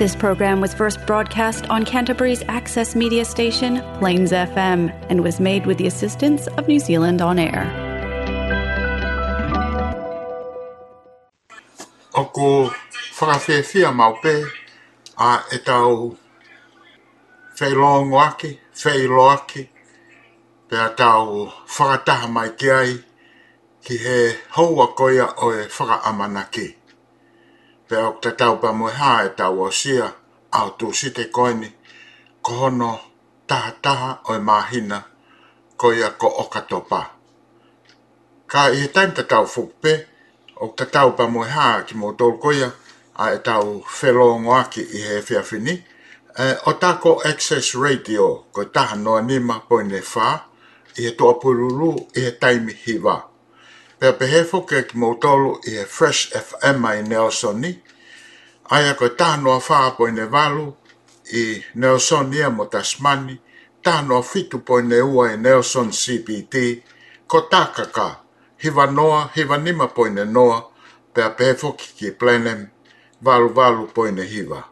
This program was first broadcast on Canterbury's access media station, Plains FM, and was made with the assistance of New Zealand On Air. O ko whakawhiawhia maupe a e tau whailongo ake, whailo ake, pe a tau whakataha mai ki ai ki he haua koia o e ki. pe ok te tau pa mo ha e tau o sia au tu si te koini ko hono taha taha o e mahina ko ia ko oka topa. Ka i he taim te tau fukpe o te tau pa mo ha ki mo tol ko ia a e tau whelo ngo aki i he fia fini e, o tako access radio ko taha noa nima po ne wha i he toa pururu taimi hiwaa. Pepehefo ke ki mautolo i e Fresh FM i Nelsoni. a koe a wha walu i a mo Tasmani, a fitu poine ua i Nelson CBT, ko tākaka, hiva noa, hiva nima poine noa, pea pefo ki ki plenem, valu walu poine hiva.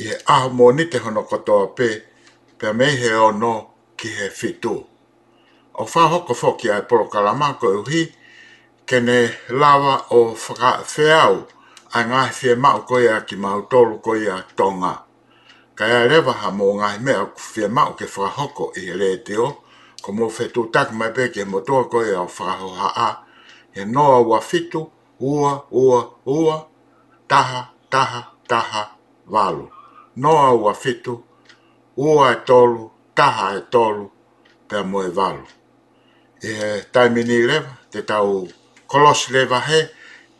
I he aho mō nite hono kotoa pe, meheo mei he ono no ki he fitu. O whahoko foki ai polo kalamako uhi, kene lawa o whaka whiau a ngāi whia mau koia ki mau tolu koia tonga. Kaya rewa ha mō ngāi mea ku whia mau ke whakahoko i he reteo, ko mō whetū tak mai pe ke motoa koia o whakahoha a, he noa ua fitu, ua, ua, ua, taha, taha, taha, walu. Noa ua fitu, ua e tolu, taha e tolu, pia mō e walu. E taimini rewa, te tau kolos le vahe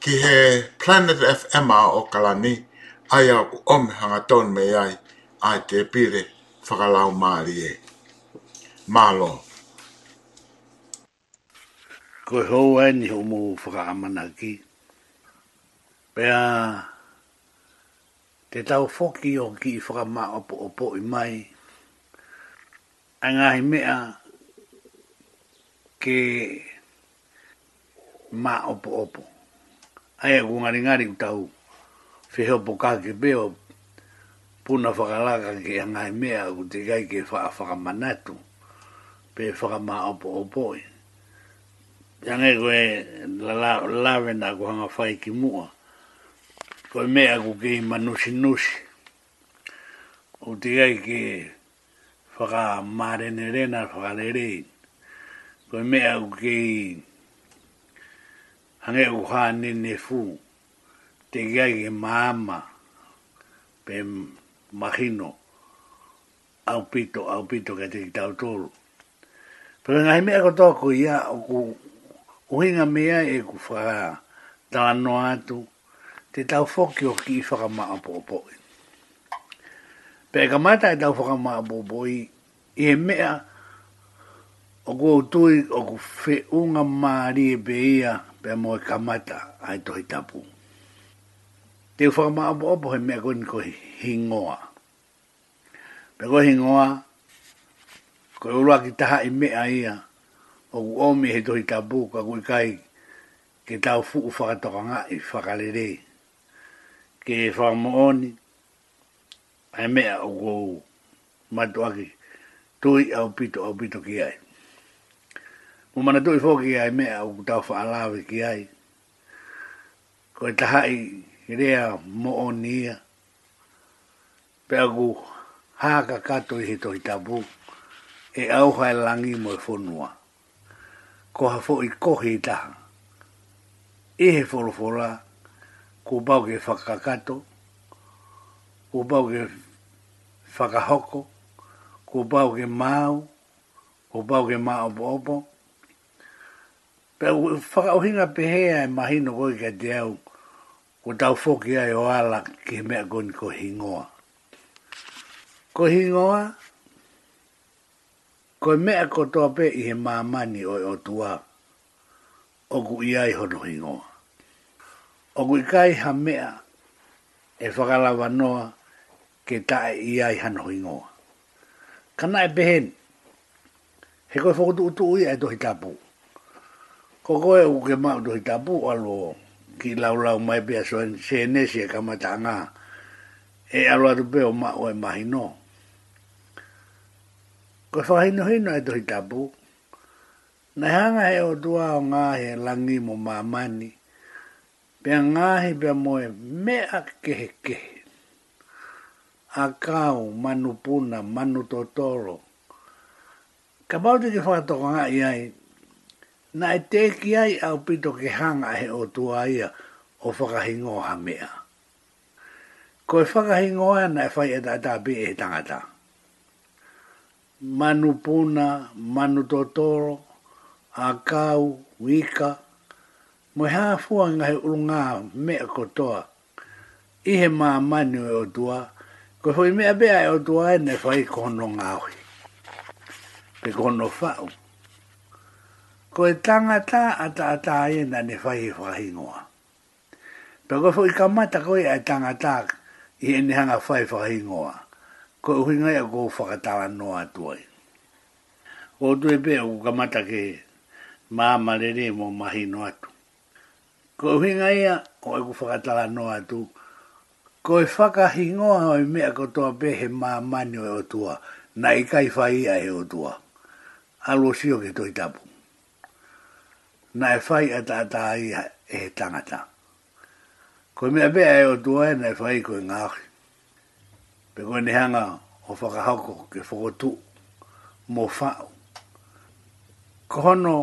ki he Planet FM o kalani ai a ku om hanga ton me ai ai te pire whakalau maari e. Mālo. Ko hou e ni homo whakaamana ki. Pea te tau foki o ki i whakamā opo opo i mai. Angahi mea ke... Ke ma opo opo. Ai aku e ngari ngari utau. Fiho po kake peo. Puna whakalaka ke angai mea ku te kai ke wha whakamanatu. Pe whakama opo opo i. Tiange la lawena ku hanga whai ki mua. Koe mea ku ke ima nusi nusi. U te kai ke whakamarenerena whakarerein. Koe mea ku ke hange u hane ne fu te ga ge mama pe magino au pito au pito ke te tau tolu pero nga hime ko to ko ia o ku o hinga mea e ku fa ta no atu te tau foki o ki fa ma apo po pe ga mata e tau fa ma apo po i e mea o ku tu o ku fe unga mari e be ia pe mo kamata ai to tapu te fa ma bo bo me ko ko hingoa pe ko hingoa ko lo ki ta ai me ai a o o me he to tapu ka ku kai ke ta fu u fa to nga i fa ka ke fa mo oni ai me o go ma to ki tu i au pito au pito ki ai o mana doi foki ai mea o kutau wha alawe ki ai. Ko e tahai rea mo o nia. Pe agu haka kato i hito hitabu e au hae langi mo e whonua. Ko hafo i kohi i taha. I e he wholofora ku bau ke whakakato, ku bau ke whakahoko, ku bau ke mau, ku bau ke mau opo opo, pe o fa hinga pe he ai mahi no ko ka te au ko tau foki ai o ala ki me ko ni ko hingoa ko hingoa ko me ko to pe i he mamani o o tua o ku i ai ho hingoa o ku kai ha mea e whakalawa noa ke tae i ai hano hingoa. Kanae e behen, he koe whakotu utu ui e tohi tapu ko ko e uke ma do ta bu alo ki lau lau mai pe so en se ne se ka ma tanga e alo ru pe o ma e e o e mai no ko fa hin no hin e do ta bu na hanga e o dua o nga he langi mo ma mani pe nga he pe mo e me a ke ke a kau manu puna manu totoro ka bau te ke fa to nga i ai na e te ki ai au pito ke hanga he o tua ia o whakahingoa mea. Ko e whakahingoa na e whai e tata pe e tangata. Manu puna, manu totoro, akau, wika, mo ha fua nga he urunga me ko toa. I he maa manu e o tua, ko e whai mea bea e o tua e ne whai kono ngāwe. Pe kono whau ko e tangata a ta ata e na ni fai e whai ngoa. Pe kamata ko e ai tangata i e ne hanga whai whai ngoa. Ko e huingai a ko whakatawa noa atuai. Ko tu e pe u kamata ke maa marere mo mahi no atu. Ko e huingai a o e ku whakatawa noa atu. Ko e whakahi ngoa o e mea ko toa pe he maa mani o e Na i kai whai a e otua. Alo sio ke toi tapu na e fai a tātā i e he tangata. Ko mea bea e o tua e na e fai koe ngāki. Pe koe ni hanga o whakahako ke whakotu mō whau. Ko hono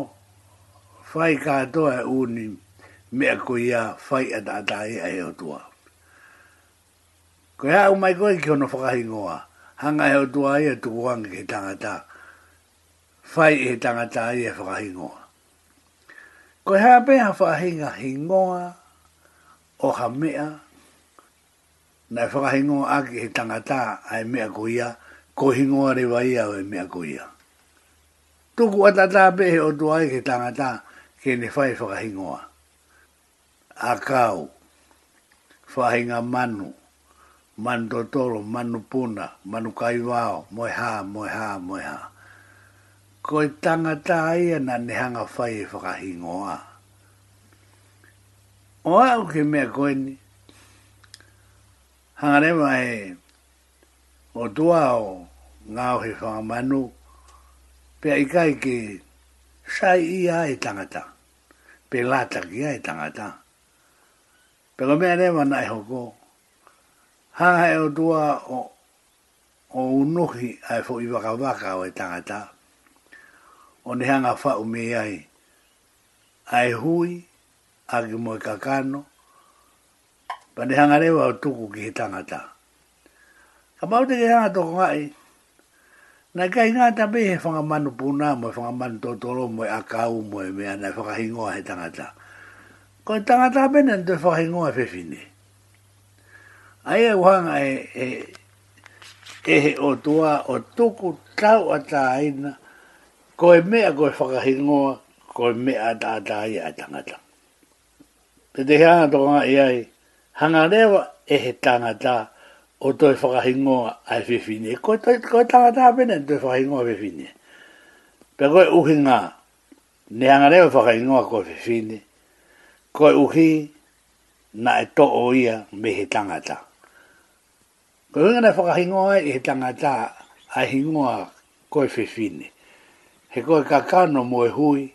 fai kātoa e uni mea koe ia fai a tātā i e o tua. Ko ia umai koe ki hono whakahingoa. Hanga e o tua i a e tukuangi ke tangata. Fai e tangata i a e whakahingoa. Ko he hape ha whahinga hingoa o ha mea, na e whakahingoa aki he tangata ai e mea ko ia, ko hingoa rewa ia o e mea kuia. Tuku atata pe o tuai he tangata ke ne whai whakahingoa. A kau, whahinga manu, manu totoro, manu puna, manu kaiwao, moe ha, moe ha, moe ha koe tangata ia na nehanga whai e whakahingoa. O au ke mea koe ni, hangare mai e, o tua o ngāo he whakamanu, pia i kai ke sai ia e tangata, pe lātaki ia e tangata. Pero mea rewa nai hoko, hanga e o tua o, o unuhi ai fo i wakawaka o e tangata, o ne hanga whao me ai. Ai hui, agi moe kakano, pa ne hanga rewa o tuku ki he tangata. Ka maute ke hanga toko ngai, na kai ngata me he whangamanu puna moe, whangamanu totoro moe, akau moe mea, na whakahingoa he tangata. Ko he tangata mena, nito he whakahingoa he whine. Ai e wanga e, e, e he o tua o tuku tau a tā ko e mea ko e whakahingoa, ko e mea tātai a tangata. Te te hanga toka ngā iai, hanga rewa e he tangata o toi whakahingoa a e whiwhine. Ko e toi ko e tangata apene, toi whakahingoa whiwhine. Pe ko e uhi ngā, ne hangarewa rewa whakahingoa ko e whiwhine, ko e uhi na e to o ia me he tangata. Ko e hanga rewa whakahingoa e he tangata a hingoa ko e whiwhine he koe kakano mo e hui,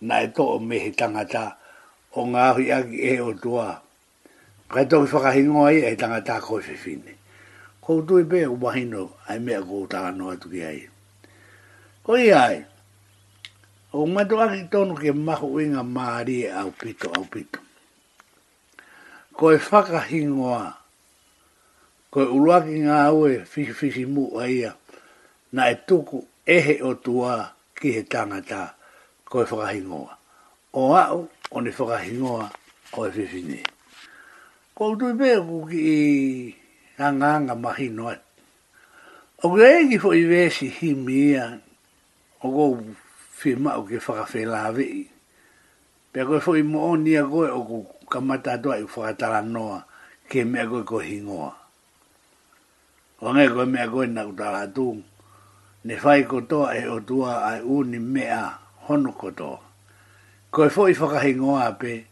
na e to o mehe tangata, o ngā hui aki e o tua. Kai tō ki whakahingoa e tangata koe whiwhine. Kou tui pē o wahino, ai mea kou tanga noa tuki ai. Ko i ai, o mato aki tonu ke mahu inga maari e au pito, au pito. Ko e whakahingoa, ko e uruaki ngā ue fisi fisi mu aia, na e tuku ehe o tuaa, ki he tangata ko e whakahingoa. O au, o ne whakahingoa o e whiwhine. Ko utui e pēr ku ki i anganga mahi noat. O ki aegi fo i wēsi hi mia o ko whima o ki whakawhela avei. Pēr ko e fo i mo nia koe o ku kamata atua i whakatara noa ke mea koe ko hingoa. O ngai koe mea koe na utara atungu ne fai kotoa e o tua ai uni mea hono kotoa. Ko e fōi whakahingoa pe,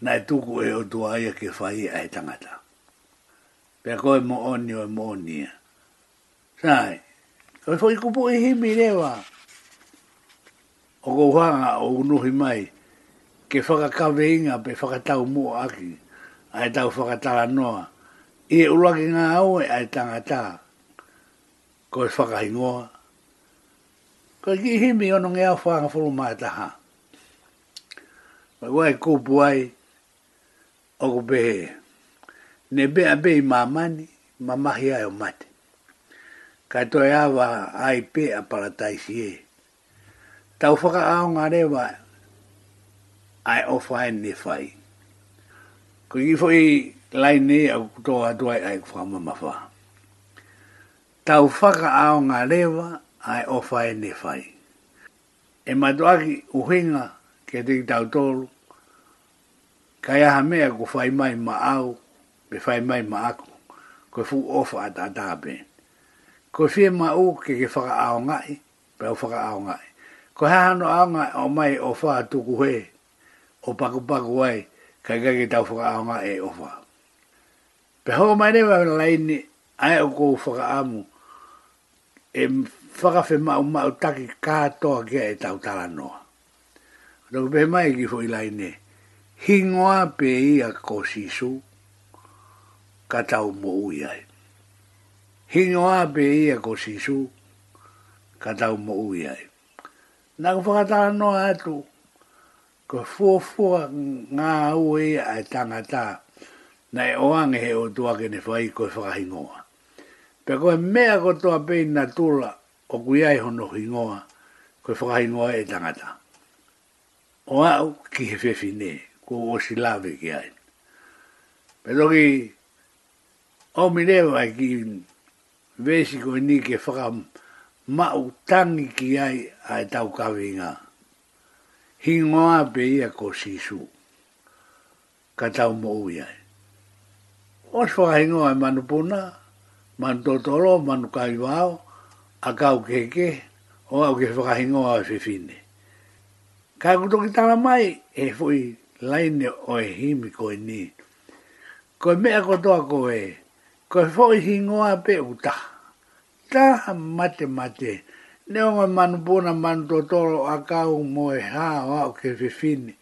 na e tuku e o tua ia ke fai e ai tangata. Pea ko e mooni o e mooni ia. Sai, ko e fōi kupu e himi rewa. O kouhanga o unuhi mai, ke whakakawe inga pe whakatau mua aki, ai tau whakatala noa. e ulaki ngā aue ai tangataa ko e whakahingoa. Ko e ki himi ono nge au whanga mai taha. Wai wai kūpu ai, oku behe. Ne bea bei mamani, mamahi ai o mate. Kai toi awa ai pe a parataisi e. Tau whaka ao ngā rewa, ai o whae ne whai. Ko i fo i lai ne au kutoa duai ai kwha mamawhaa tau whaka ao ngā rewa ai o whae ne whai. E matuaki uhinga ke te tau tolu, kai aha mea ko whai mai ma au, pe whai mai ma aku, ko fu ofa a tātāpe. Ko whie ma u ke ke whaka ao ngai, pe o whaka ao ngai. Ko hea hano ao ngai o mai o whaa tuku he, o paku paku ai, kai kai ke tau whaka ao ngai e ofa. Pe hoa mai rewa laini, ai o kou whaka amu, e whaka whi mau mau taki kātoa kia e tau tala Tau pe mai ki fo ilai ne, hingoa pe i a kosisu ka tau mo ui ai. Hingoa pe i a kosisu ka tau mo ui ai. Nā ku noa atu, ko fuafua ngā ue ai tangata, nei oange he o tuake ne whai koe whakahingoa. Pe koe mea kotoa pei na tula o kuiai hono hingoa, koe whakahingoa e tangata. O au ki he whewhi ne, ko o si lawe ki ai. Pe toki, o minewa e ki vesi koe ni ke whaka mau tangi ki ai a e tau kawe inga. Hingoa pe ia ko sisu, ka tau mo ui ai. O si whakahingoa e manupuna, mandotoro manu kai wao akau keke o au ke whakahingo a e whiwhine. Kai kuto ki mai e fui laine o e himi koe ni. Koe mea kotoa koe, koe fui hingo a pe uta. Ta mate mate, ne o ngai manu pona manu totoro akau mo e ha o au ke whiwhine.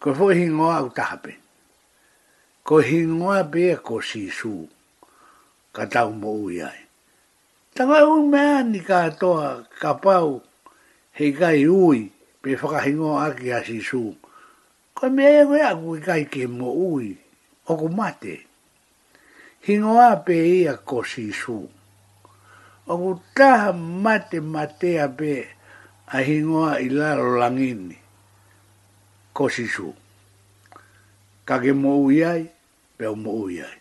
Koe fui hingo a utahapen. Koe hingo a pe e ko sisuu ka tau mo ui ai. Tanga ui mea ni ka toa ka pau hei kai ui pe whakahingo aki a si su. Koe mea e wea kui kai ke mo ui, oku mate. Hingo a pe ia ko si su. Oku taha mate mate a pe a hingoa i lalo langini. Ko si su. Ka ke mo ui ai, pe o mo ui ai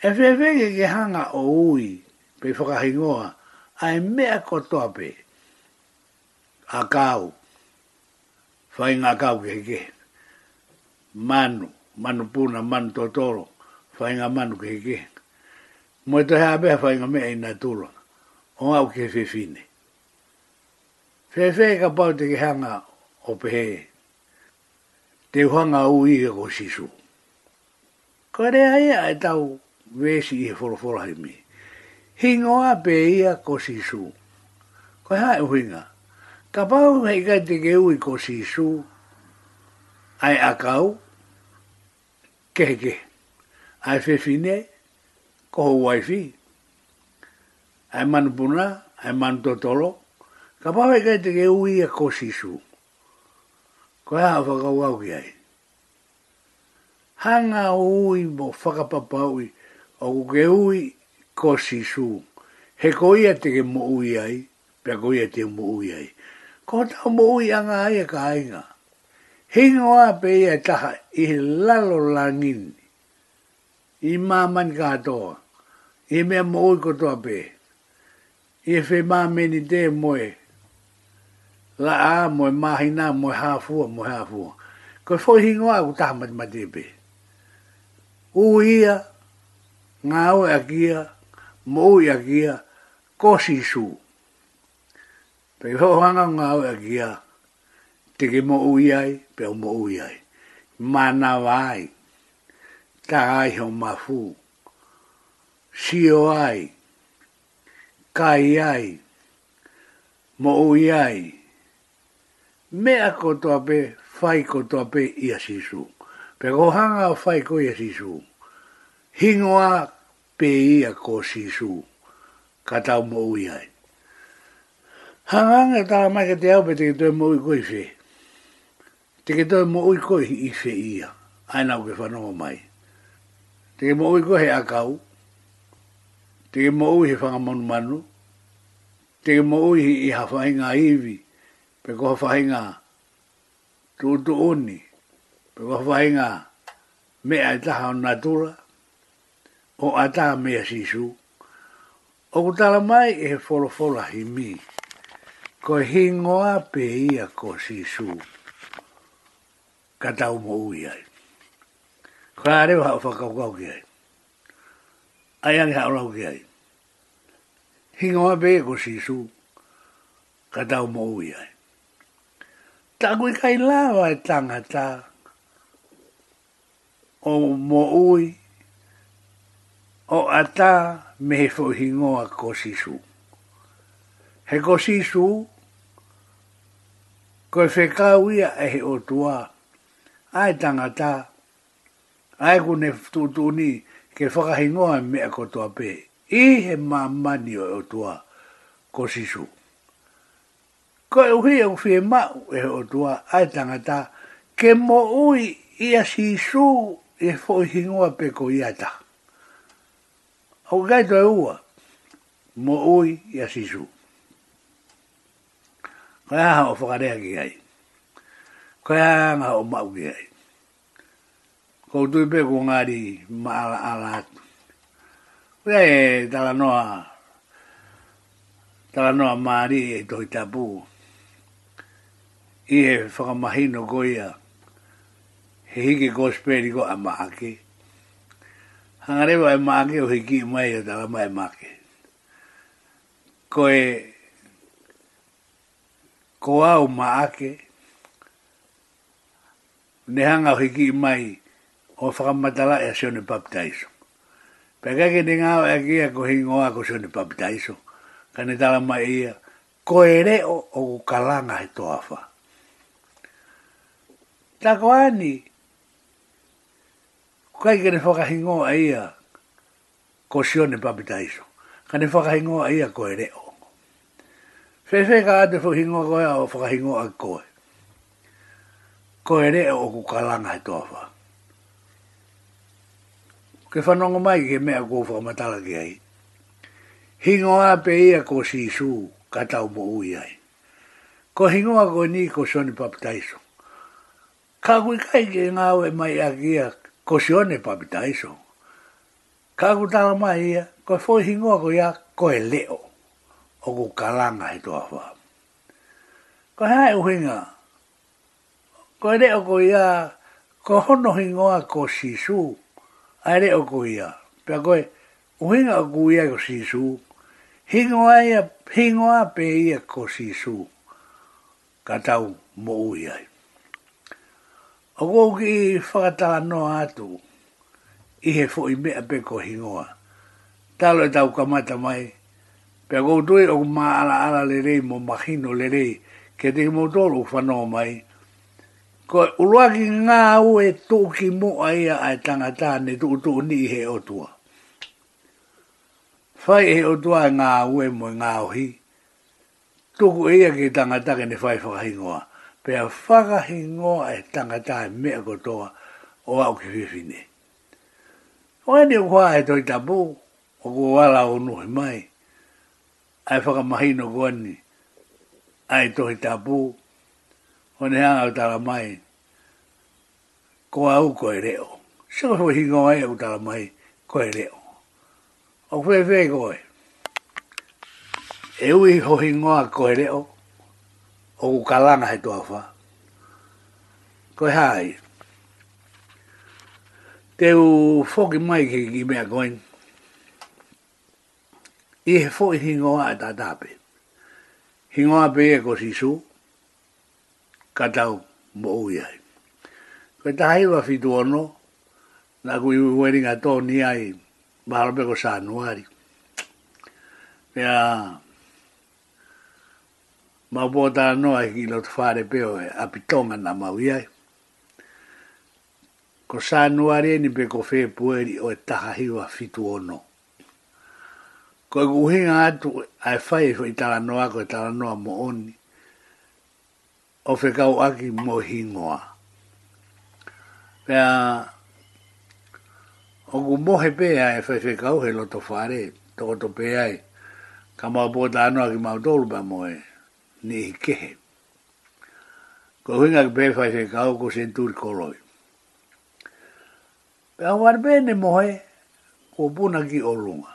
e whewenge ke hanga o ui pe whakahingoa a e mea kotoa pe a kāu whainga a kāu ke heke manu manu puna, manu totoro whainga manu ke heke moe tohe a bea whainga mea ina tūra o ngau ke whewhine whewhenge ka pau te ke hanga o pehe te huanga ui e ko sisu Kore aia e tau vesi i forofora he mi. Hingoa pe ia ko sisu. Ko hae huinga. Ka pau hei kai te keu i ko sisu. Ai akau. Keheke. Ai fefine. Ko ho waifi. Ai manupuna. Ai manutotolo. Ka pau hei kai te keu i a ko sisu. Ko hea whakau au ki ai. Hanga ui mo whakapapau i. Hanga ui mo whakapapau o ke ui kosi su. He koi ate ke mo ui ai, pia koi ate mo ui ai. Ko ta mo ui anga ai e ka ainga. He ngoa pe ia taha i he lalo langin. I maman ka atoa. I mea mo ui kotoa pe. I e mameni te moe. La a moe mahina moe hafua moe hafua. Ko fo hingoa ku taha matematepe. Uia, ngāo e akia, mōu e akia, kōsi sū. Pei hōhanga ngāo e akia, te ke mōu iai, pe o mōu iai. Mana wai, tā ai hō mafū, sio ai, kai ai, mōu iai. Mea kotoa pe, fai kotoa pe iasisu. Pei hōhanga o fai ko ia sisu hingoa pe ia ko sisu ka tau mo ai. Hanganga tā mai ka te au pe te ke tue koi whi. Te ke moui koi i whi ia. Ai nau ke whanonga mai. Te ke mo koi he akau. Te ke mo ui he whangamonu manu. Te ke mo ui he i hawhainga iwi. Pe ko hawhainga tūtu oni. Pe ko hawhainga mea i taha o natura o ata me a sisu. O ko mai e folo folo hi mi. Ko hingoa pe ia ko sisu. Kata umo ui ai. Ko are wa whakaukau ki ai. Ai ane haurau ki ai. Hingoa pe ia ko sisu. Kata umo ui ai. Ta kui kai lawa e tangata. O O mo ui o ata me he a kosisu. He kosisu, koe whekau e he o tua, ai tangata, ai ku tūtūni ke whakahingoa me a kotoa pē. I he mamani o o tua kosisu. Ko e uhi e uwhi mau e o tua, ai tangata, ke mo ui ia sisu e whuhingoa pē ko iata. Hau gai toi ua, mo ui ia sisu. Koe ha o whakarea ki gai. Koe aha o mau ki gai. Kou tui pe ku ngari ma ala ala atu. Koe e tala noa, tala noa maari e tohi tapu. Ie whakamahino koia, he hiki kosperi ko a maake. Koe hangare wa maake o hiki mai o wa mai maake. Koe koa o maake ne hanga o hiki mai o whakamatala e asio ne baptaiso. Pekai ke ni ngāo e kia ko hingoa ko sio ne baptaiso. Kani tala mai e ia koe reo o kalanga he toafa. Tako ani, kai ke ne whaka hingo a ia ko sio ne iso. Ka ne whaka hingo a ia koe re o. Fefe ka ate fu hingo a koe o whaka hingo a koe. Koe re o ku kalanga he tofa. Ke whanongo mai ke mea kua whakamatala ki ai. Hingo a pe ia ko si su ka tau mo ui ai. Ko hingo a koe ni ko sio ne papitaiso. Ka kui kai ke ngāwe mai a kia ko si one papitaiso. Ka ku tala mai ia, ko e fōi hingoa ko ia, ko e leo, o ku kalanga he toa wha. Ko hea e uhinga, ko e leo ko ia, ko hono hingoa ko sisu, ai leo ko ia. Pea ko e uhinga o ku ia ko sisu, hingoa ia, hingoa pe ia ko sisu, ka tau mo uia ia. A wau ki whakatala noa atu, i he fo i mea pe ko hingoa. Talo e tau kamata mai, pe a kou tui o ma ala ala le rei mo mahino le rei, ke te himo tolu whanoa mai. Ko uruaki ngā au e tōki mo aia ai tangata ne tuu tuu ni he otua. Whai he otua ngā au e mo ngā ohi, tuku eia ki tangata ke ne whai whakahingoa pe a whaka hi ngoa e tangata e mea kotoa o au ki whiwhine. O ene o kwa e toi tabu, o kua wala o nuhi mai, ai whaka mahino kwani, ai toi tabu, o ne hanga o tala mai, kwa au koe reo. Sio kwa hi ngoa e o tala mai, koe reo. O kwe koe. E ui hohingoa koe reo. O kwe koe o ku kalanga he toa wha. Koe hai. Te u whoki mai ki ki mea koin. I he whoki hingoa e tātāpe. Hingoa pe e ko sisu. Ka tau mo ui ai. Koe tahai wa fitu ono. Nā kui weringa tō ni ai. Mahalo pe ko sānuari. Pea... Pea ma boda no ai ki lo fare pe o e a pitonga na ma wi ai ko sa no are ni pe ko fe pueri o e ta ha fitu ono ko gu e hi tu ai fai e fo no a ko ta no a mo oni o fe ka o aki mo hi pea o gu mo he pe ai fa fe ka o he lo to fare to to pe ai ka ma bo da no a ki ma do lu e ne kehe. Ko hinga ke pefai se kau ko sen tuuri Pe a warbeene mohe ko puna ki olunga.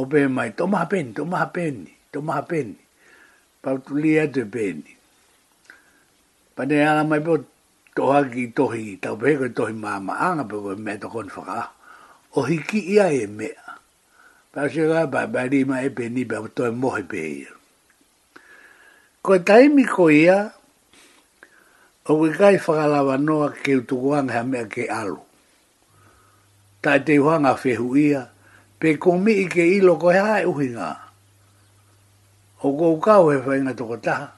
O pe mai, to maha peni, to maha peni, to maha peni. Pau tu lia tu peni. Pane ala mai po toha ki tohi, tau pe ko tohi maa maa anga ko me to kon whaka. O hiki ia e mea. Pau se kaa pa, pa e peni, pa toi mohe peni ko e taimi ko ia, o ke kai whakalawa noa ke utukuanga ha mea ke alu. Ta e te uhanga whehu ia, pe komi i ke ilo ko he hae uhi ngā. O ko ukau he whainga toko taha.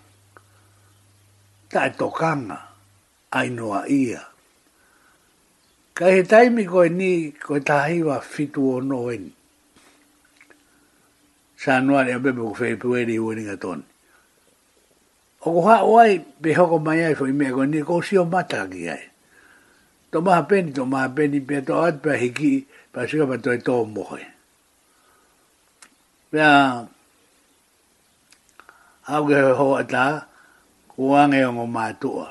Ta e tokanga, ai noa ia. Ka he taimi ko e ni, ko e tahiwa fitu o noeni. Sa anuari a bebe ko whepu eri ueringa toni. O ko haa oai, pe hoko mai ai fwoi mea, koe ni ko si o mata ki ai. To maha peni, to maha peni, pe to at pe hiki, pa sika pa toi tō mohoi. Pea, hau ke ho ata, ko wange o ngō mātua.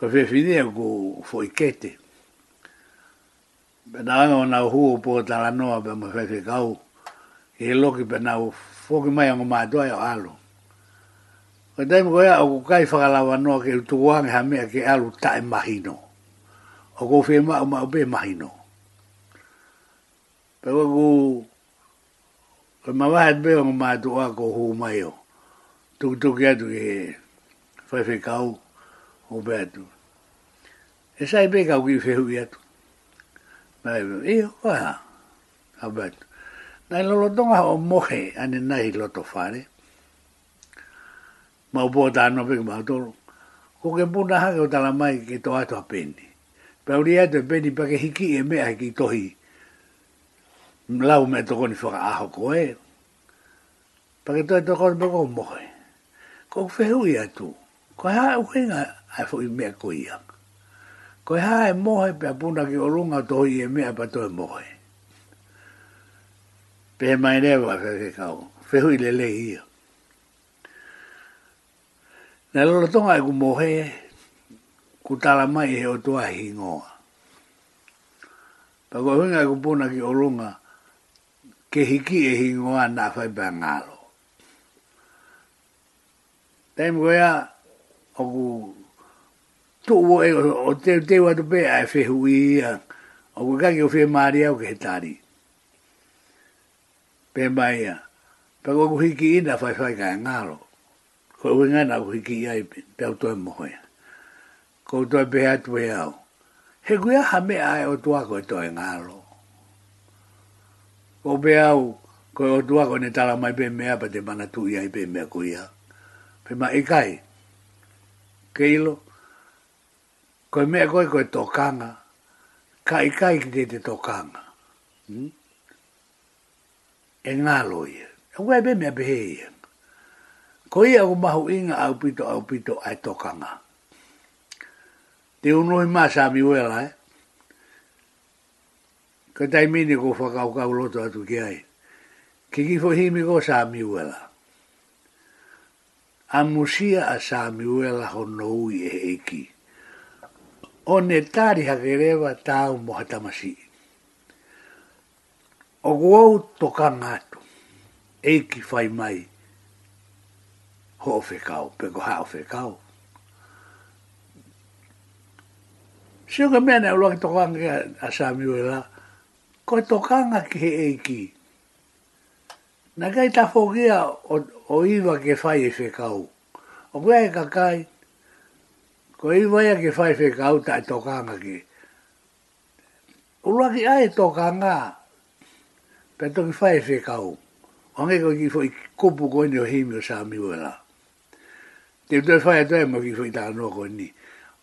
Ko whewhinia ko fwoi kete. Pe tāwanga o nā huo pō tāra noa, pe mwhewhi kau, ke loki pe nā u fwoki mai o ngō mātua e o alo. O tai mo ia o whakalawa no ke tuwang ha mea ke alu tae mahino. O ko whee ma o maube mahino. Pe o ku o mawahat be o mātu a ko hu mai o. Tuk tuk ia tu ke whaife kau o bea tu. E sai be kau ki whehu ia tu. Mai o e o ha. A bea tu. Nai lolo tonga o mohe ane nai loto whare. Nai ma o bota no pe ma to ko ke puna ha ko tala mai ki to ato apeni pe uri ato apeni pa ke hiki e me ki tohi lau me to koni fora a ho ko e pa ke to to ko me ko mo e ko fe u ia tu ko ha u ke nga a fo i me ko ya ko ha e mo e pe puna ki o runga to i e me pa to e mo e pe mai ne va ke ka o fe u le le ia Nā lola tonga e ku mohe, ku tala mai he o tua he ingoa. Pa kua hunga e ku pūna ki olunga, ke hiki e ingoa nā whai pā ngālo. Taim koea, o ku tūwo e o te te watu pē a e whehu i ia, o ku kaki o whee maari au ke he tāri. Pē mai ia, pa kua ku hiki ina whai whai ka ngālo ko wenga na ko ki ai te auto mo ho ko to be at we ao he gu ya ha me ai o to ko to nga lo ko be ao ko o to ko ne tala mai pe me a pa te mana tu ya pe me ko ya pe ma e kai Keilo. ko me ko ko to kanga kai e kai ki te te to kanga hmm? e ngalo ye ko be me be he ye Ko ia ku mahu inga au pito au pito ai tokanga. Te unui maa saa mi uela, eh? Ka tai mini ko whakau kau loto atu ki ai. Ki fo himi ko saa mi uela. A musia a saa mi uela ho noui e eki. O ne tari hakereva tau mo hatamasi. O kuou tokanga atu. Eki fai mai. Eki fai mai ho o whekau, pe ko hao whekau. Sio ka mea ne ulo ki tokanga ki a Samuela, ko e tokanga ki he eiki. Na kai ta fokia o, o iwa ke whai e whekau. O kua e kakai, ko iwa ia ke whai e whekau ta e tokanga ki. Ulo ki a e tokanga, pe toki whai e whekau. Ongeko ki fo i kupu koini o himi o Samuela. Samuela te te fai atai e ma ki fai tāna noko ni.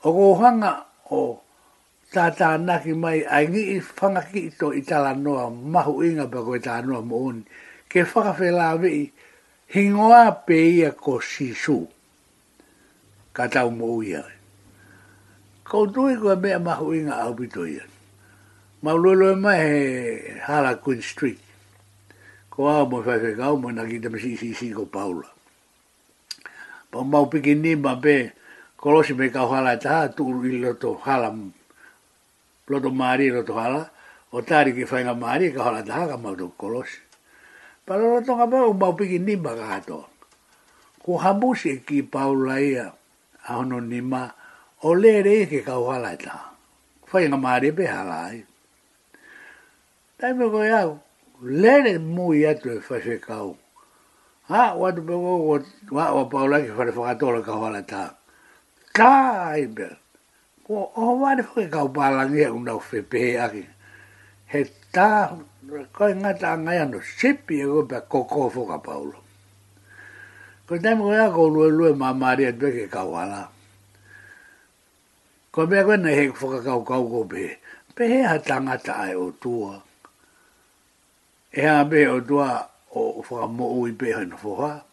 O ko hanga o tātā naki mai, ai ngi i whanga ki i tō i tāla noa, mahu inga pa koe tāna noa mo oni. Ke whakawhi la vei, hingoa pe ia ko sisu, ka tau mo uia. Ko tui koe mea mahu inga au pito ia. Ma uloloe mai he hala Queen Street. Ko au mo whaiwhi kau mo na ki tamisi isi isi ko Paula pa mau piki ni ma pe kolosi me kau hala e taha tukuru i loto hala loto maari loto hala o tari ki whainga maari kau hala e taha ka mau tuk kolosi pa lo loto ka pau mau piki ni ma ka hato ku hamusi e ki paula ia a hono ni ma o le rei ke kau hala taha whainga maari pe hala ai tai me koe au lere mui atu e whaise kau ha wa tu pe wa wa pa la ki fa le fa to la ka wala ta ka i be ko o wa le fa ka pa la ni un au fe pe a ki he ta ko nga ta nga ya no sip i go e pe ko ko fo ka pa lo ko dai mo ya ko lu lu ma ma ri te ke ka wala ko be ko ne he fo ka ka ka go be pe ha ta nga ta ai o tua e a be o tua o o mo o impe ha no fa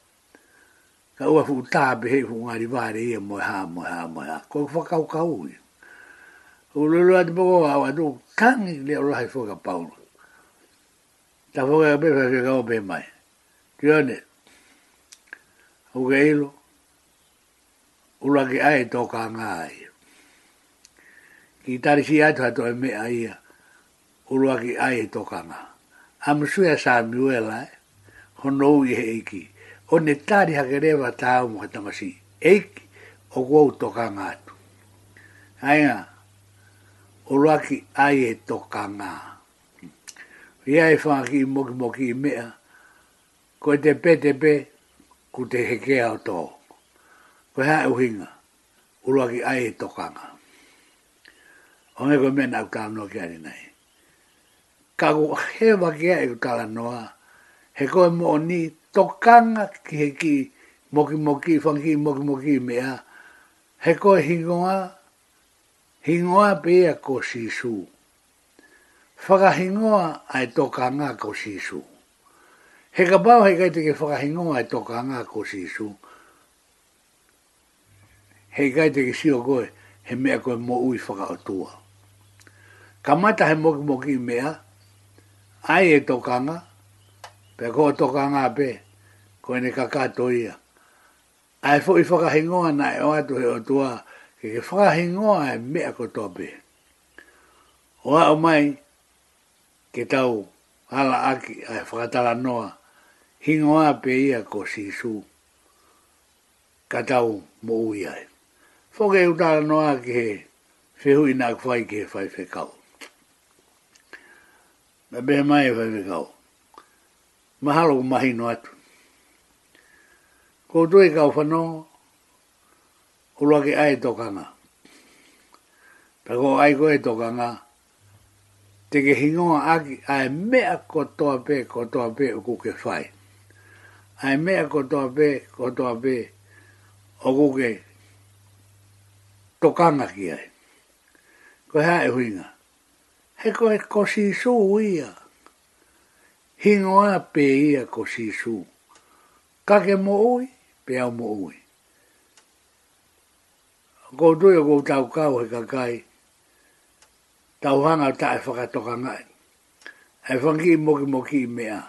ka o fu ta be he fu ngari ba re e mo ha mo ha mo ha ko fa ka o ka u o lo lo at bo o a do kan le o ha fo ka pa o ta fo be mai ki o ne o ge lo o la ge ai to ka ngai ki tari si ai to me ai o lo ge ai to ka ngai am sue sa mi hono i he eiki. O ne tari hake rewa tāu mo katamasi. Eiki o kua utoka ngātu. Ainga, o raki ai e toka ngā. e whaki i moki moki i mea, ko e te pe te pe, ku te hekea o tō. Ko hea uhinga, o raki ai e toka ngā. O ngeko mena u tāu no kia rinai. Kako hewa kia e u tāu noa, he koe mo ni tokanga ki he ki moki moki whangi moki moki mea. He koe hingoa, hingoa pea ko sisu. hingoa ai tokanga ko sisu. He ka pau he kaiti ke whakahingoa ai tokanga ko sisu. He kaiti ke sio koe he mea koe mo ui whakaotua. Kamata he moki moki mea, ai e tokanga, pe ko to ka nga pe ko ni ka ka to ia ai fo i fo ka hingo na e o atu o tua ke ke fo ka hingo e me ko to pe o a mai ke tau ala aki ai fo ka noa hingo a pe ia ko si su ka tau mo ui ai fo ke u tala noa ke he fe hui nak fai ke fai fe kau Na be mai e fai fe kau mahalo ku mahi no atu. Kou tue ka ufano, uluaki ae tokanga. Pako ae koe tokanga, teke hingonga aki, ae mea kotoa pe, kotoa pe uku ke fai. Ae mea kotoa pe, kotoa pe, uku ke tokanga ki ae. Koe hae huinga. He koe kosi suu ia hingoa pe ia ko sisu. Kake mo ui, pe au mo ui. Ko tui o kou tau kau he kakai, tau hanga ta e whakatoka ngai. E whangi i moki moki i mea.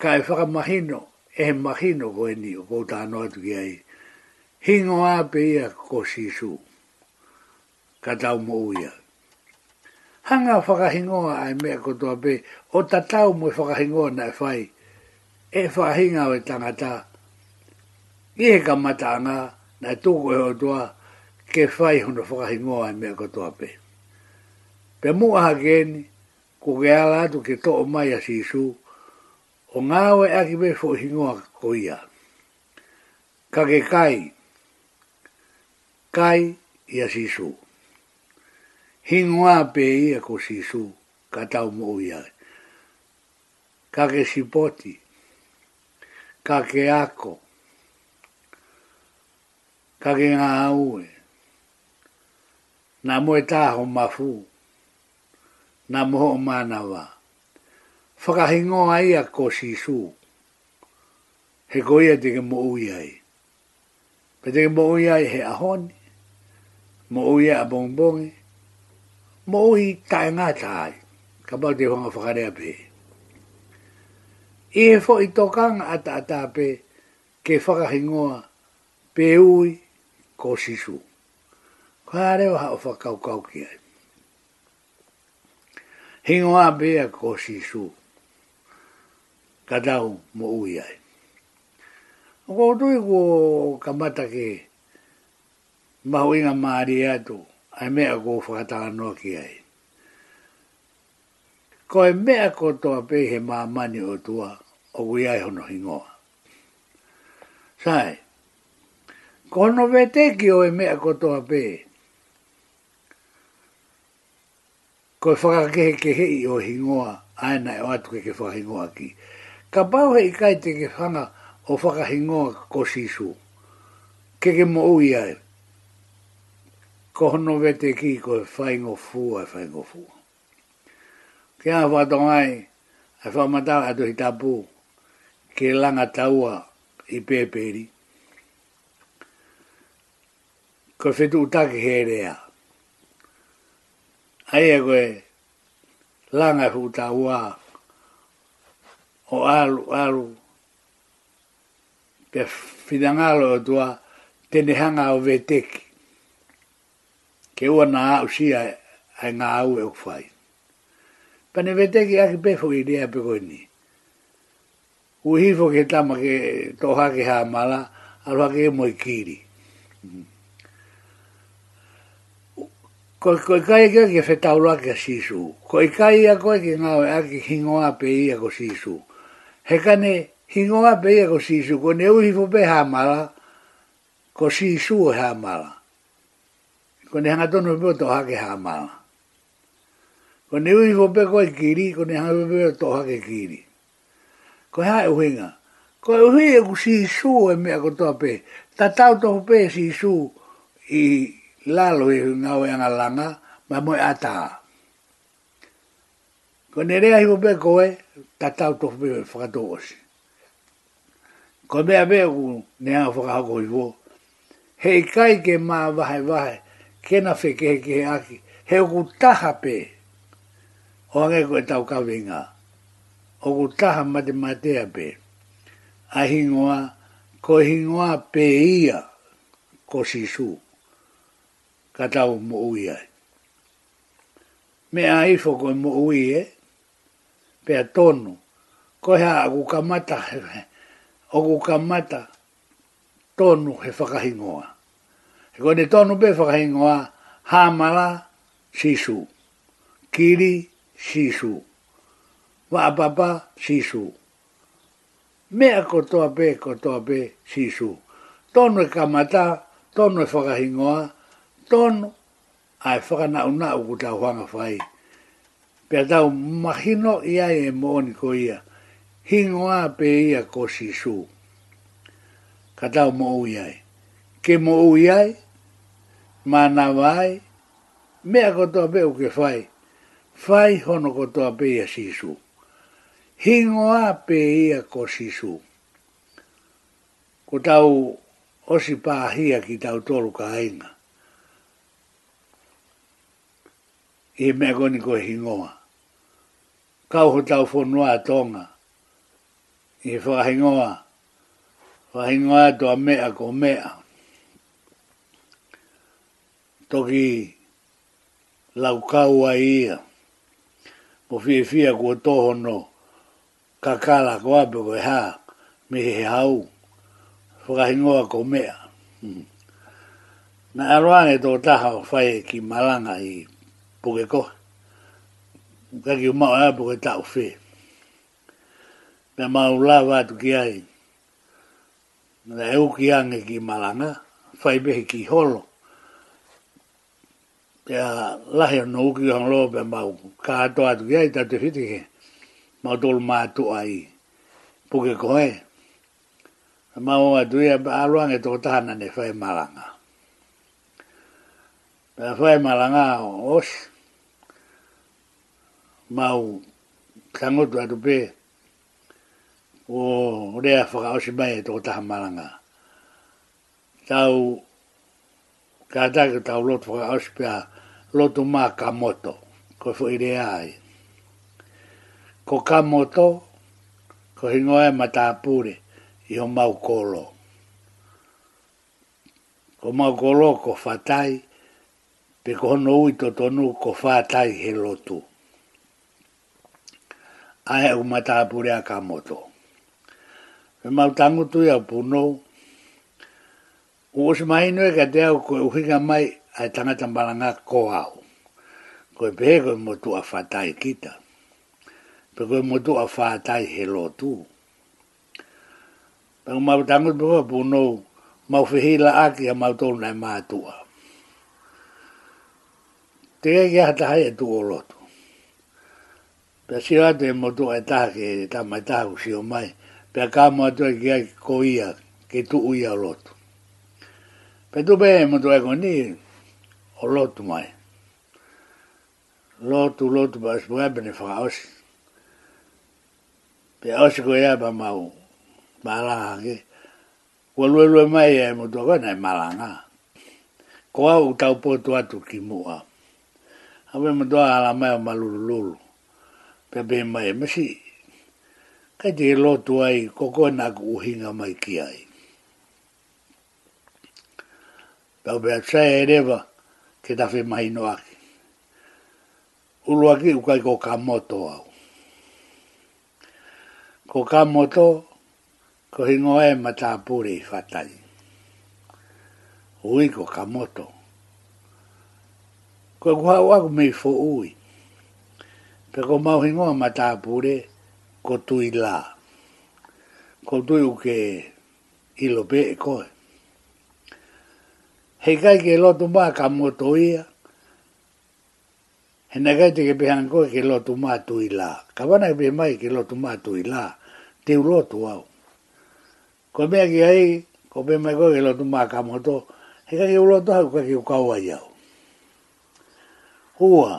Ka e mahino, e mahino ko eni o kou tāno atu ki ai. Hingoa pe ia ko sisu. Ka tau mo ui ai hanga whakahingoa ai mea kotoa pe, o ta tau mo whakahingoa nai whai, e whakahinga o e tangata. Ie ka mata anga, nai tōko e otoa, ke whai hono whakahingoa ai mea kotoa pe. Pe mua hake eni, ko ke ala atu ke tō mai a sisu, o ngāwe aki me whakahingoa ko ia. Ka kai, kai ia sisu. sisu hingoa pe ia ko sisu ka tau mo ia ka ke sipoti ka ke ako ka ke ngā aue nā moe tāho mafu nā moho o mānawa whakahingoa ia ko sisu he ko ia te ke mo ia pe te ke mo ia he ahoni mo ia a bongbongi bong moi e i nga ngā ka mau te whanga whakarea pē. I e fo i tokanga ata ata pē, ke whakahingoa pē ui ko sisu. Kwa reo ha o whakau kau ki ai. Hingoa be a ko sisu, ka tau mo ui ai. Ngo tui ko kamata ke mahoinga maari atu, ai mea ko whakataa noa ki ai. Ko e mea ko toa pe he mamani o tua, o ku iai hono hingoa. Sai, ko no vete ki o e mea ko toa pe, ko e whakakehe ke hei o hingoa, aina e atu ke ke whakahingoa ki. Ka pau hei kai te ke whanga o whakahingoa ko sisu, ke ke mo ui ai kohono vete ki ko e whaingo fua e whaingo fua. Ke a whatongai, e whamatau atu i tapu, ke langa taua i pēpēri. Ko whetu utake he rea. Ai e koe, langa hu taua, o alu alu, pe whidangalo o tua, tenehanga o veteki ke ua nā au si ai ngā au e uwhai. Pane vete ki aki pefo i rea pe koe ni. U hifo ke tama ke toha ke hā mala, alwa ke moi kiri. Koi koi kai kia ke whetaura ke sisu. Koi kai a koe ke ngā ue aki hingoa pe ia ko sisu. He kane hingoa pe ia ko sisu, ko ne uhifo pe hā mala, ko sisu o hā mala ko ne hanga tonu e pe to hake ha ma ko ne ui fo pe ko i kiri ko ne hanga pe to hake kiri ko ha e uhinga ko e uhi e ku si su e mea ko toa pe ta tau to pe si su i lalo e nga o e yanga langa ma mo e ata ko ne rea i fo pe ko e ta tau to pe e fakato osi ko mea pe ku ne hanga fakako i fo hei kai ke maa vahe vahe kena fe ke ke aki he o taha pe o ange ko tau ka venga o ku taha mate mate a pe a hingoa ko hingoa pe ia ko sisu ka tau mo ui ai me a ifo ko mo ui e pe a tonu ko hea a ku kamata o ku kamata tonu he whakahingoa. E koe ne tonu pe whakahingoa, hamara sisu, kiri sisu, wapapa sisu. Mea kotoa pe, kotoa pe sisu. Tonu e kamata, tonu e whakahingoa, tonu ai e whakana una uku tau hanga whai. Pea tau mahino ia e mooni ko ia, hingoa pe ia ko sisu. Ka tau mo uiai. Ke mo uiai? Ke mo uiai? mana vai me ko to be o ke fai fai hono ko to be ia sisu hingo a pe ia ko sisu ko tau o si pa hia ki tau tolu ka ainga e me ko ni ko hingo a kau ho tau fono a tonga e fa hingo a fa hingo a to a mea ko mea toki laukau a ia. Mo fie fie kua toho no kakala ko ape koe ha me he hau. Whakahingoa ko mea. Hmm. Na aroane tō taha o whae ki malanga i puke ko. Kaki umau a puke tau fe. Me mau lava atu ki ai. Na euki ange ki malanga, whae behe ki holo ya lahe no ki han lo be ma ka to at ge ta te fiti ma dol ma to ai pu ke ko e ma o a du ya a lo ne to ta na ne fai malanga pe fai malanga os ma u kango to be o re a fa o si mai e to ta malanga tau ka ta ka lo to fa o si pe a lotu mā ka moto, ko fu ire ai. Ko ka moto, ko hingoe ma tā pūre, i ho mau kolo. Ko mau kolo ko whatai, pe ko hono ui to tonu ko whatai he lotu. Ae u ma tā pūre a ka moto. Pe mau tangutu i au pūnou, Uos mai nui ka te au koe uhinga mai ai tangata maranga ko au. Ko e pehe koe motu a whātai kita. Pe koe motu a whātai he lotu. Pe koe mau tangu te koe puno mau whihila aki a mau tōru nai mātua. Te kei kia hai e tu o lotu. Pe siro atu e motu a ki ke e tamai taha ku siro mai. Pe a kāmo atu e kia koi a ke tu uia lotu. Pe tu pehe motu e koni, o lotu mai. Lotu, lotu, ba esu ebe ni whaka osi. Pe osi ko ea ba mau, ba alaha ki. Ua lue lue mai e mo tua kona e malanga. Ko au tau potu atu ki mua. Awe mo tua ala mai o malulu lulu. Pe be mai e mesi. Kai te lotu ai, koko e naku uhinga mai ki ai. Pau pe atsai e ke dawe mai no aki. Ulu aki ukai ko ka moto au. Ko ka moto, ko hingo e mata apure i fatai. Ui ko ka moto. Ko e kua uaku mei fo ui. Pe ko mau hingo e mata apure, ko tui la. Ko tui uke ilo pe e koe he kai ke lotu maa ka moto ia. He na kai te ke pehan koe ke lotu maa tui la. Ka wana ke mai ke lotu maa tui la. Te u lotu au. Ko mea ki ai, ko pe koe ke lotu maa ka moto. He kai ke u lotu hau kai ke u kaua iau. Hua.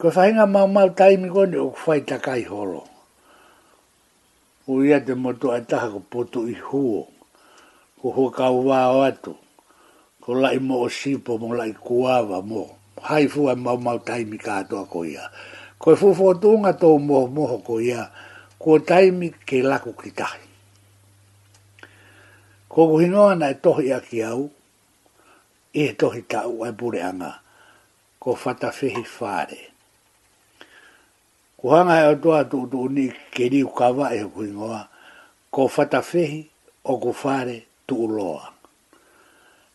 Ko whainga mau mau taimi kone o kwhai takai holo. Ui ia te motu ataha ko potu i huo ko ho ka wa atu ko la i mo sipo mo la i kuava mo hai fu a mau mau taimi ka to ko ia ko fu e fu tu nga to mo mo ko ia ko taimi ke la ku kitai ko ko hino na to ia ki au e to hita u e pure anga ko fata fehi fare ko hanga e to atu tu ni ke ni ka wa e ko ingoa ko fata fehi o ko fare tu uloa.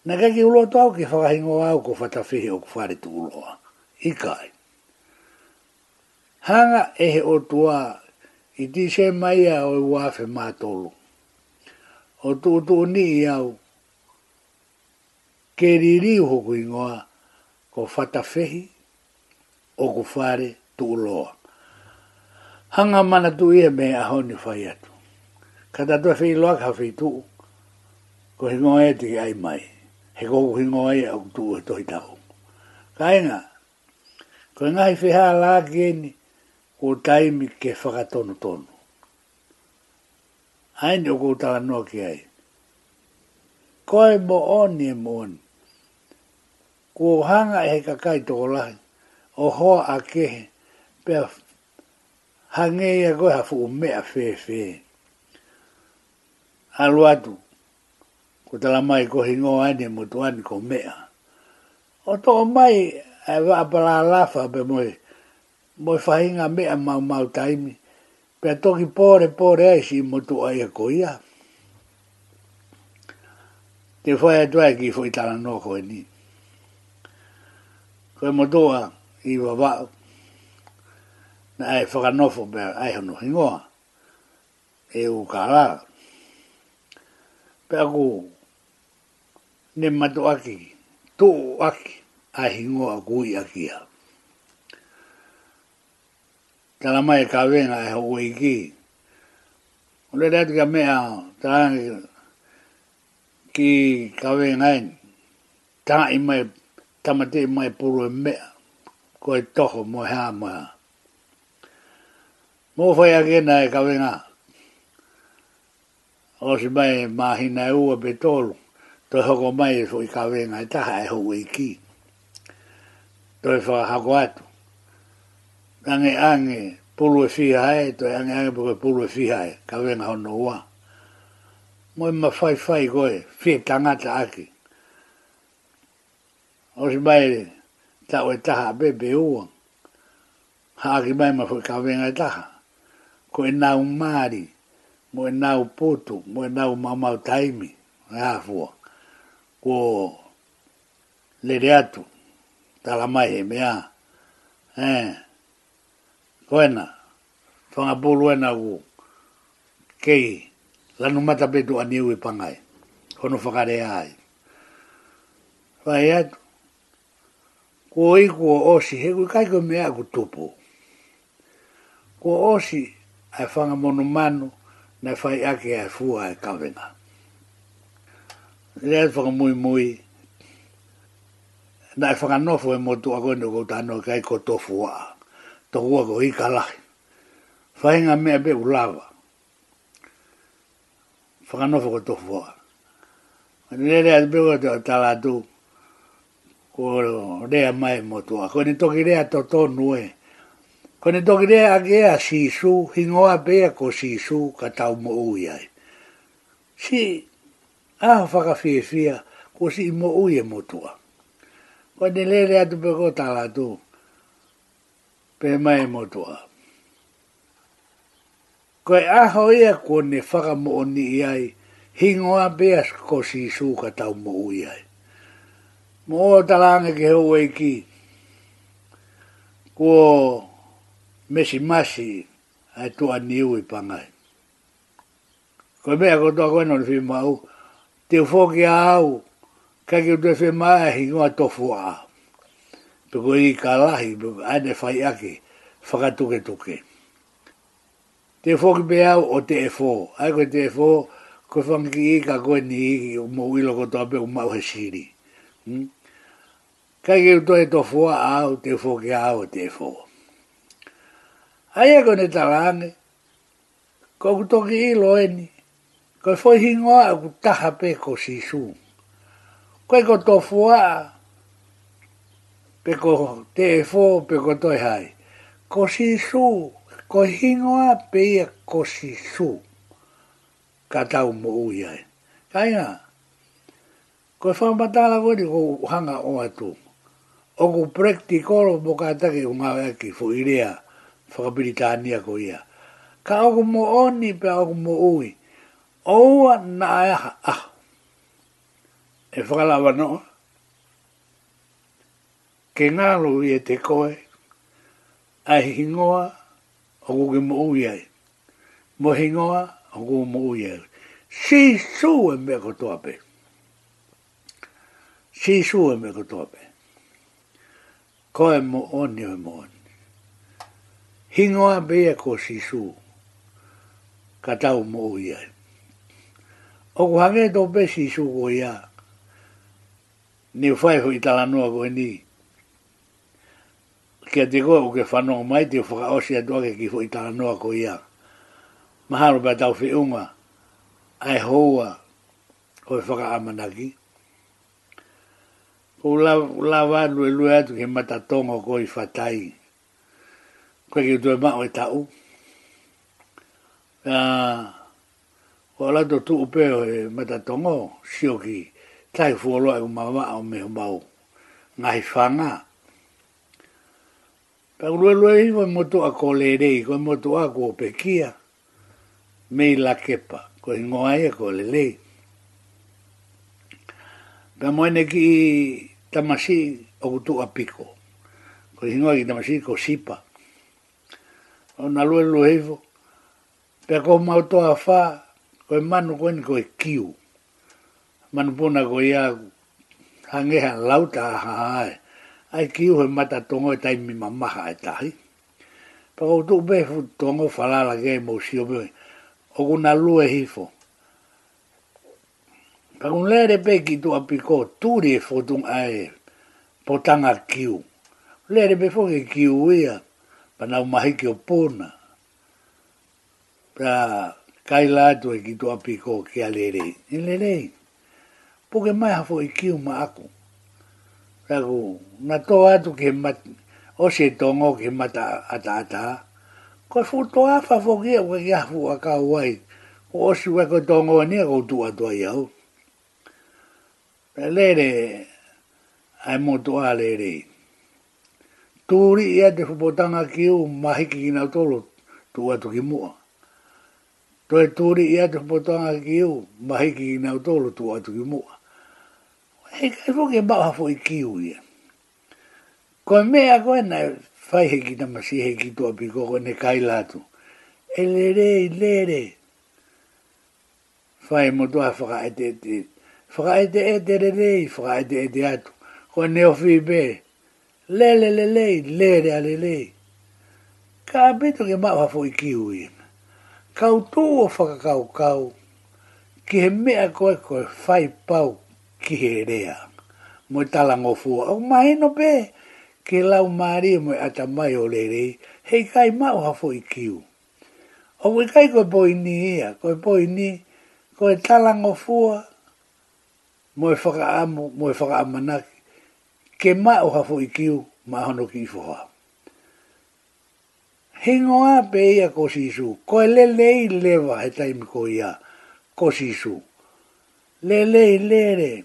Na kaki uloa tau ki whakahingo au ko whatawhihi o kwhare tu uloa. Ikai. Hanga ehe o tua i di se mai a o e wafe mātolo. O tu tu ni i au ke riri hoku ingoa ko whatawhihi o kwhare tu uloa. Hanga mana tu ia me a honi whai atu. Kata tu whi loa ka whi tuu ko he ngoe te ki ai mai. He koko he ngoe e au e toi tau. Kainga, ko he ngai whiha la kieni ko taimi ke whakatono tonu. Aini o ko tala noa ki ai. Ko e mo oni e mo oni. Ko hanga e he kakai toko lahi. O hoa a kehe. Pea hangei a koe hafu umea fefe. Aluatu. Aluatu ko tala mai ko hingo ane mo tuan ko mea. O to mai a wa apala lafa pe moi, moi whahinga mea mau mau taimi, pe toki pore pore ai si mo tu ai ko ia. Te whae atu ai ki fwoi tala no ko ni. Koe mo tua i wa wau, na ai whakanofo pe ai hono hingoa, e u kārā. Pe ne mato aki, tō aki, a hingo a kui aki ha. Tāna mai ka wenga e hau e ki. O le rei tika mea, tāna ki ka wenga e, tāna i mai, tamate i mai puru e mea, ko e toho mo hea mo hea. Mō whai a kena e ka wenga, o si mai mahina e ua pe tōlu. Toi hoko mai e fui ka wenga i e taha e hoko i e ki. Toi wha hako atu. Ange ange, pulu e fia hai, toi ange ange puke pulu e fia e hai, ka wenga hono ua. Moi ma fai fai koe, fie tangata aki. Osi mai e tau e taha bebe ua. Ha aki mai ma fui ka wenga i taha. Ko e nau mari, mo e nau putu, mo e nau mamau taimi, e hafua ko lereatu tala mai he mea eh koena na bolu ena u kei lanu mata petu aniu i pangai kono whakare ai atu ko iku o osi he kui kaiko mea ku tupu ko osi ai whanga monumanu na whai ake ai fua ai e kawenga Ne e whaka mui mui. Na e whaka nofu e motu a koe nuko tano kai ko tofu a. Toku a ko i kalahi. Whainga mea pe ulawa. Whaka nofu ko tofu a. Ne e rea pe ua te o Ko rea mai e motu a. Ko ni toki rea to tonu e. Ko ni toki rea a sisu. Hingoa pe a ko sisu ka Si, a whaka fie fie ko si i mo uye mo tua. Ko ne lele atu pe kota la tu pe mai e mo tua. Ko e aho ia ko ne whaka mo o ni iai hingoa beas ko si i suka tau mo uye. Mo o talanga ke hou e ki ko mesi masi ai tua ni ui pangai. Ko mea kotoa koe non mea kotoa koe non fi mau te fōki a au, ka ki utu e whi maahi ngā tofu a. Piko i ka lahi, ane whai ake, whakatuke tuke. Te fōki pe au o te e fō, ai te e fō, koe whangi i ka koe ni i ki mō wilo koto ape o mau hasiri. Hmm? Ka ki utu e tofu a au, te fōki a au o te e fō. Ai e kone talange, kokutoki i loeni, Ko foi hingo a taha pe ko si su. Ko ko to foa pe ko te e fo pe ko to hai. Ko si su ko hingo a pe ko si su. Ka tau mo uia. Kai na. Ko fa mata la ko ko hanga o atu. O ko praktikolo mo ka ta ke unga ki fo ilea. Fo ka ko ia. Ka o mo oni pe o mo uia oa na e ha e whakalawa no ke ngalo i e te koe a hingoa o kuke mo ui ai mo hingoa o kuke mo ui ai si su e me kotoa pe si su e me kotoa pe koe mo oni o mo oni hingoa be e ko si su ka tau mo ui ai o ku hange to besi su ko ya ni fai ho itala no ko ni ke te o ke fa mai te fo o se do ke ki fo itala no ko ya mahalo ba tau fi ai hoa o fa ka amanaki o la la e lu lu atu ke mata tongo ko i fatai ko ke tu ma o ta o ala to tu upe e mata tongo sio tai fuolo e umawa o me humau ngai whanga pa urue lue iwa motu a ko lerei ko motu a ko pekia me la kepa ko ingoa e ko lerei pa moene ki tamasi o kutu a piko ko ingoa ki tamasi ko sipa o na lue lue pe ko mautoa faa ko e manu ko ni ko e kiu. Manu puna ko ia hangeha lauta ha hae. Ai kiu he mata tongo e taimi mamaha e tahi. Pako tuk befu tongo falala ke e mousio pe. Oku na lue hifo. Pako lere pe ki tu apiko turi e fotung ae potanga kiu. Lere pe fo ke kiu ia. Pana umahiki o puna. Pra kai la to e ki to api ko ki ale re ele re po ke mai hafo i e ki ma aku ra na to a ke ma o se to ngo ke ma ta ata ata ko fu to a fa fo ki o ki hafo a ka wai o si we ko to ngo ni go e tu a to ya o ele re ai mo to ale re Tūri ia te whupotanga ki u mahiki ki nga tōlo, tū atu ki mua. Toi tūri i atu hapotanga ki iu, ma hiki i nau tōlu tū atu ki mua. E kai fuki bau hafo i ki iu ia. Ko mea ko e nai fai hiki na masi hiki tua piko ko ne kai lātu. E lere, lere. Fai mo tua whaka e te te. Whaka e te e te re rei, whaka e te e te atu. Ko e neo fi be. Lele le le, lere a le le. Ka apetu ke mau hafo i ki iu ia kau tō o whakakau kau, ki he mea koe koe whai pau ki he rea. Moi tala ngofua, au mahi no pē, ke lau maari e moi ata mai o le rei, hei kai mau hafo i kiu. O we kai koe poi ni ia, koe poi ni, koe tala ngofua, moi whakaamu, moi whakaamanaki, ke mao hafo i kiu, maa hono ki i fuhaa. Hingo a pe ia ko sisu. Ko e le le i lewa he taimi ko ia ko Le le i lere.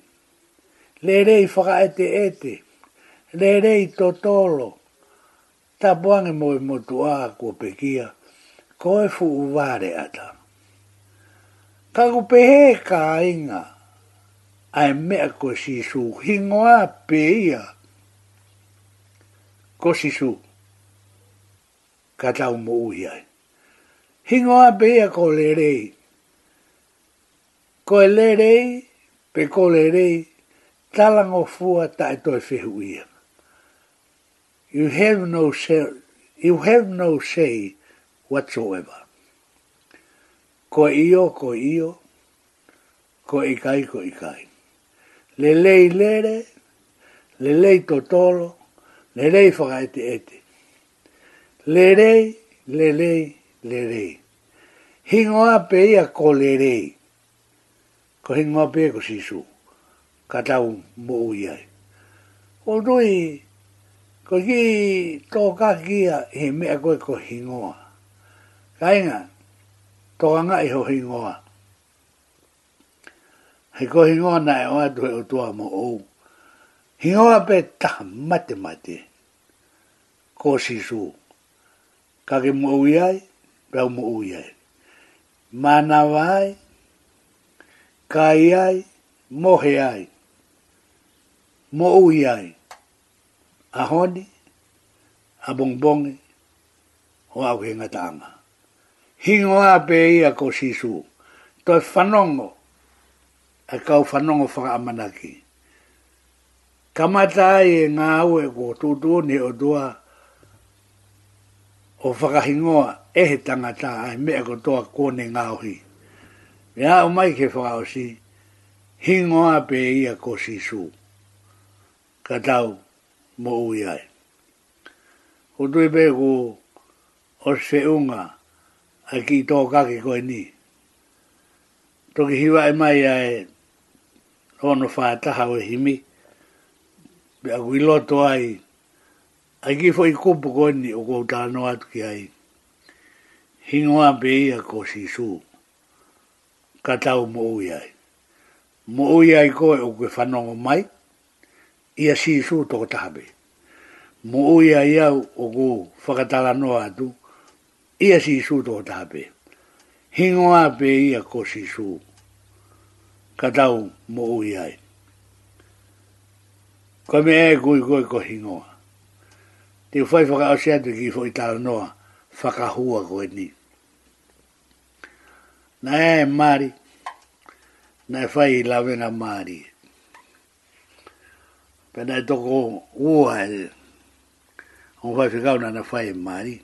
Le re i whaka ete ete. Le re i totolo. Ta buange mo i motu a ko pe kia. Ko e fu uware ata. Ka ku pehe ka inga. Ai mea ko sisu. a pe ia. Ko sisu ka tau mo ui ai. Hingo a bea ko le rei. Ko e le rei, pe ko le rei, talango fua ta e toi fehu ia. You have no say, you have no say whatsoever. Ko e io, ko e io, ko e kai, ko e kai. Le lei lere, le lei totolo, le lei whakaete ete. ete lerei, lerei, lerei. Hingo ape ia ko lerei. Ko hingo ape ko sisu. Katau mo uiai. O doi, ko ki toka kia he mea koe ko hingoa. Ka inga, toka nga iho hingoa. He ko hingoa na e oa tue o tua mo ou. Hingoa pe taha mate mate. Ko sisu. Ko sisu ka ke mo uiai, rau mo uiai. Mana wai, kai ai, mo he ai, mo uiai, a honi, a bongbongi, o au he ngata anga. Hingo a pe ia ko sisu, to toi whanongo, a kau whanongo whaka amanaki. Kamata ai e ngā aue ko tūtū ni o tua, o whakahingoa e he tangata ai mea ko toa kone ngāuhi. E au mai ke whakaosi, hingoa pe ia ko sisu. Ka tau mo ui ai. Ko tui pe ko o se unga a ki tō kake koe ni. Toki hiwa e mai ai hono whātaha o himi. Pe a kui loto ai ai ki foi kupu koni o kou tāno atu ki ai. Hingoa pe ia ko si su, ka tau mo ui ai. Mo ui ai koe o kwe whanongo mai, ia si su to tahabe. Mo ui ai au o kou whakatala noa atu, ia si su toko tahabe. Hingoa pe ia ko si su, ka tau mo ui ai. Koe me e kui koe ko hingoa te whai whaka au seatu ki fo i tāra noa, whaka hua koe ni. Nā e Māri, nā e whai i lawena Māri. Pena e toko ua e, on whai whikau nā na whai e Māri.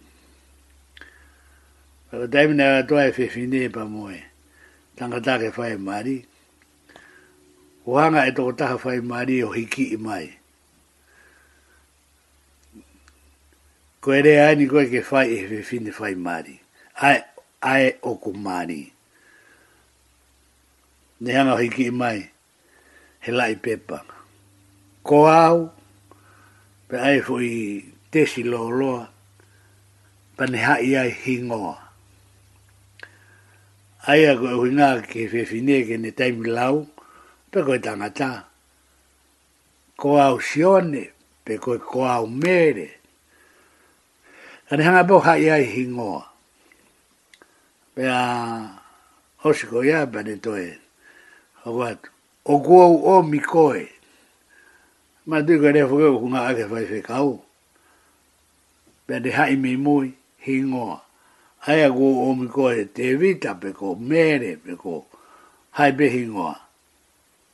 Pena daimina e atoa e whiwhine e pa moe, tangatake whai e Māri. Uhanga e toko taha whai Māri o hiki i mai. ko ere ai ni koe ke fai e fi fini fai mari. Ai, ai oku mari. Ne hanga hiki i mai, he lai pepa. Ko au, pe ai fui i tesi lo loa, pa ne ha i ai hingoa. Ai a koe hui ke fi fini ke ne taimi lau, pe koe tangata. Ko au sione, pe koe ko au mere, Ani hanga po ha ia hi ngoa. Pe a hosiko ia bane toe. Hawat, o guau o mi koe. Ma tui koe fukeo kunga ake fai fe kau. Pe a ha i mi mui hi ngoa. a guau o mi koe te vita pe mere pe hai be hi ngoa.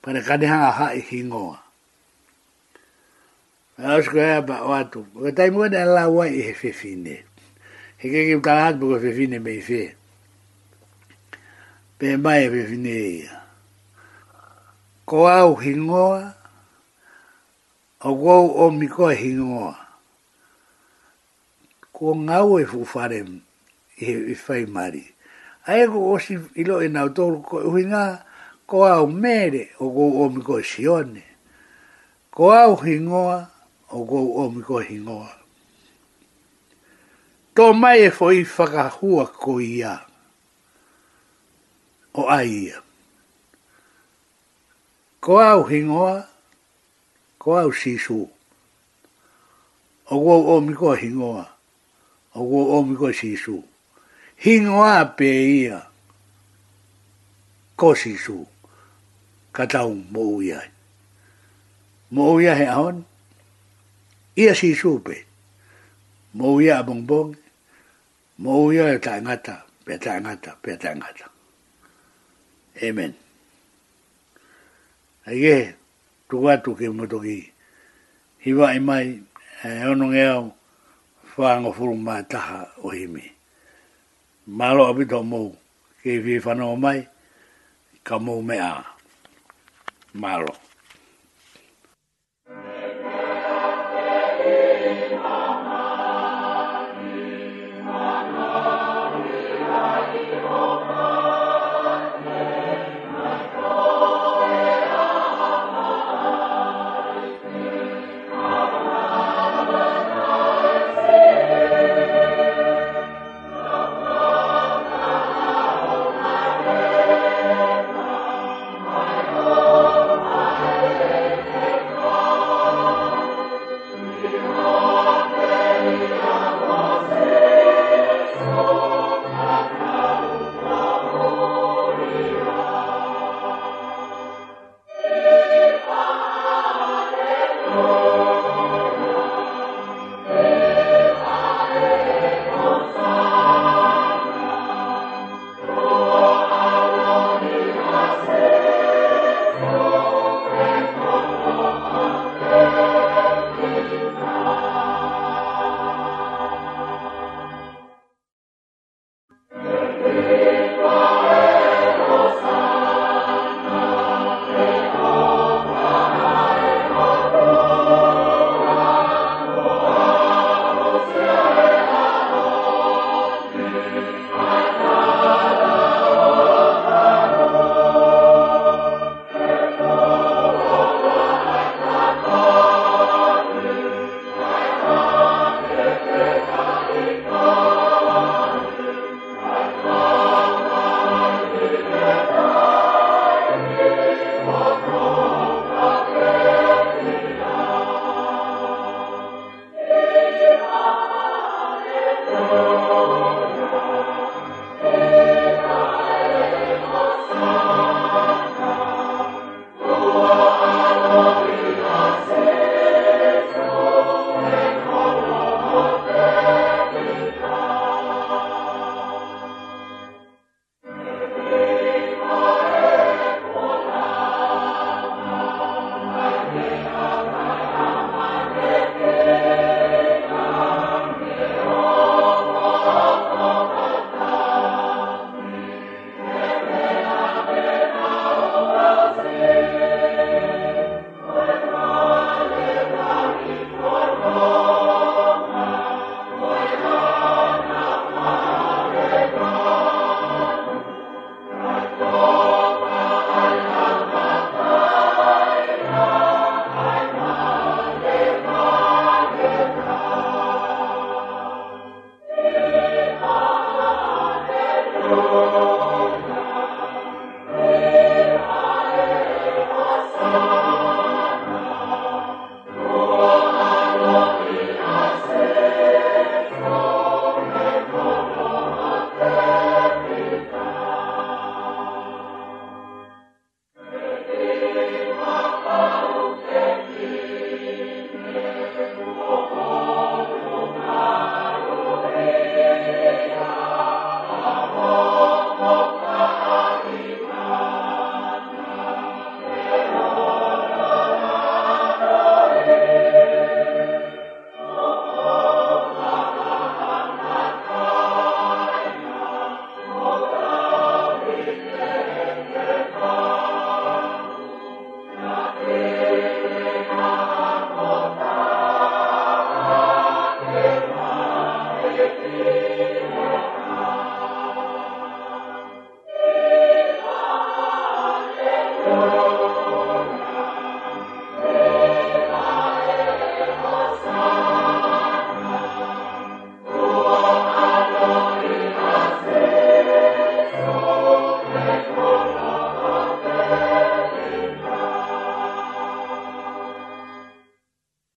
Pane kane hanga ha i hi Ao sko ea pa o atu. tai mua ne ala wai i he fefine. He ke ke utala atu ka fefine me i fe. Pe mai e fefine e Ko au hingoa, o kou o miko hingoa. Ko ngau e fufare i he fai mari. Ae ko osi ilo e nau tolu ko uhinga, ko au mere o kou o miko sione. Ko au hingoa, o go o mi ko hingoa. Tō mai e fo i whakahua ko ia. O ai ia. Ko au hingoa, ko au sisu. O go o mi ko hingoa. O go o mi ko sisu. Hingoa pe ia. Ko sisu. Ka tau mou iai. Mou iai he aon, ia si supe. Mo ia bong bong, mo ia e tangata, pe tangata, pe tangata. Amen. Ege, tuku tu ke mutoki, hiwa i e mai, e ono ngeo, whaango furu mā taha o himi. Malo abito mou, ke vi whanau mai, ka mou mea. Malo.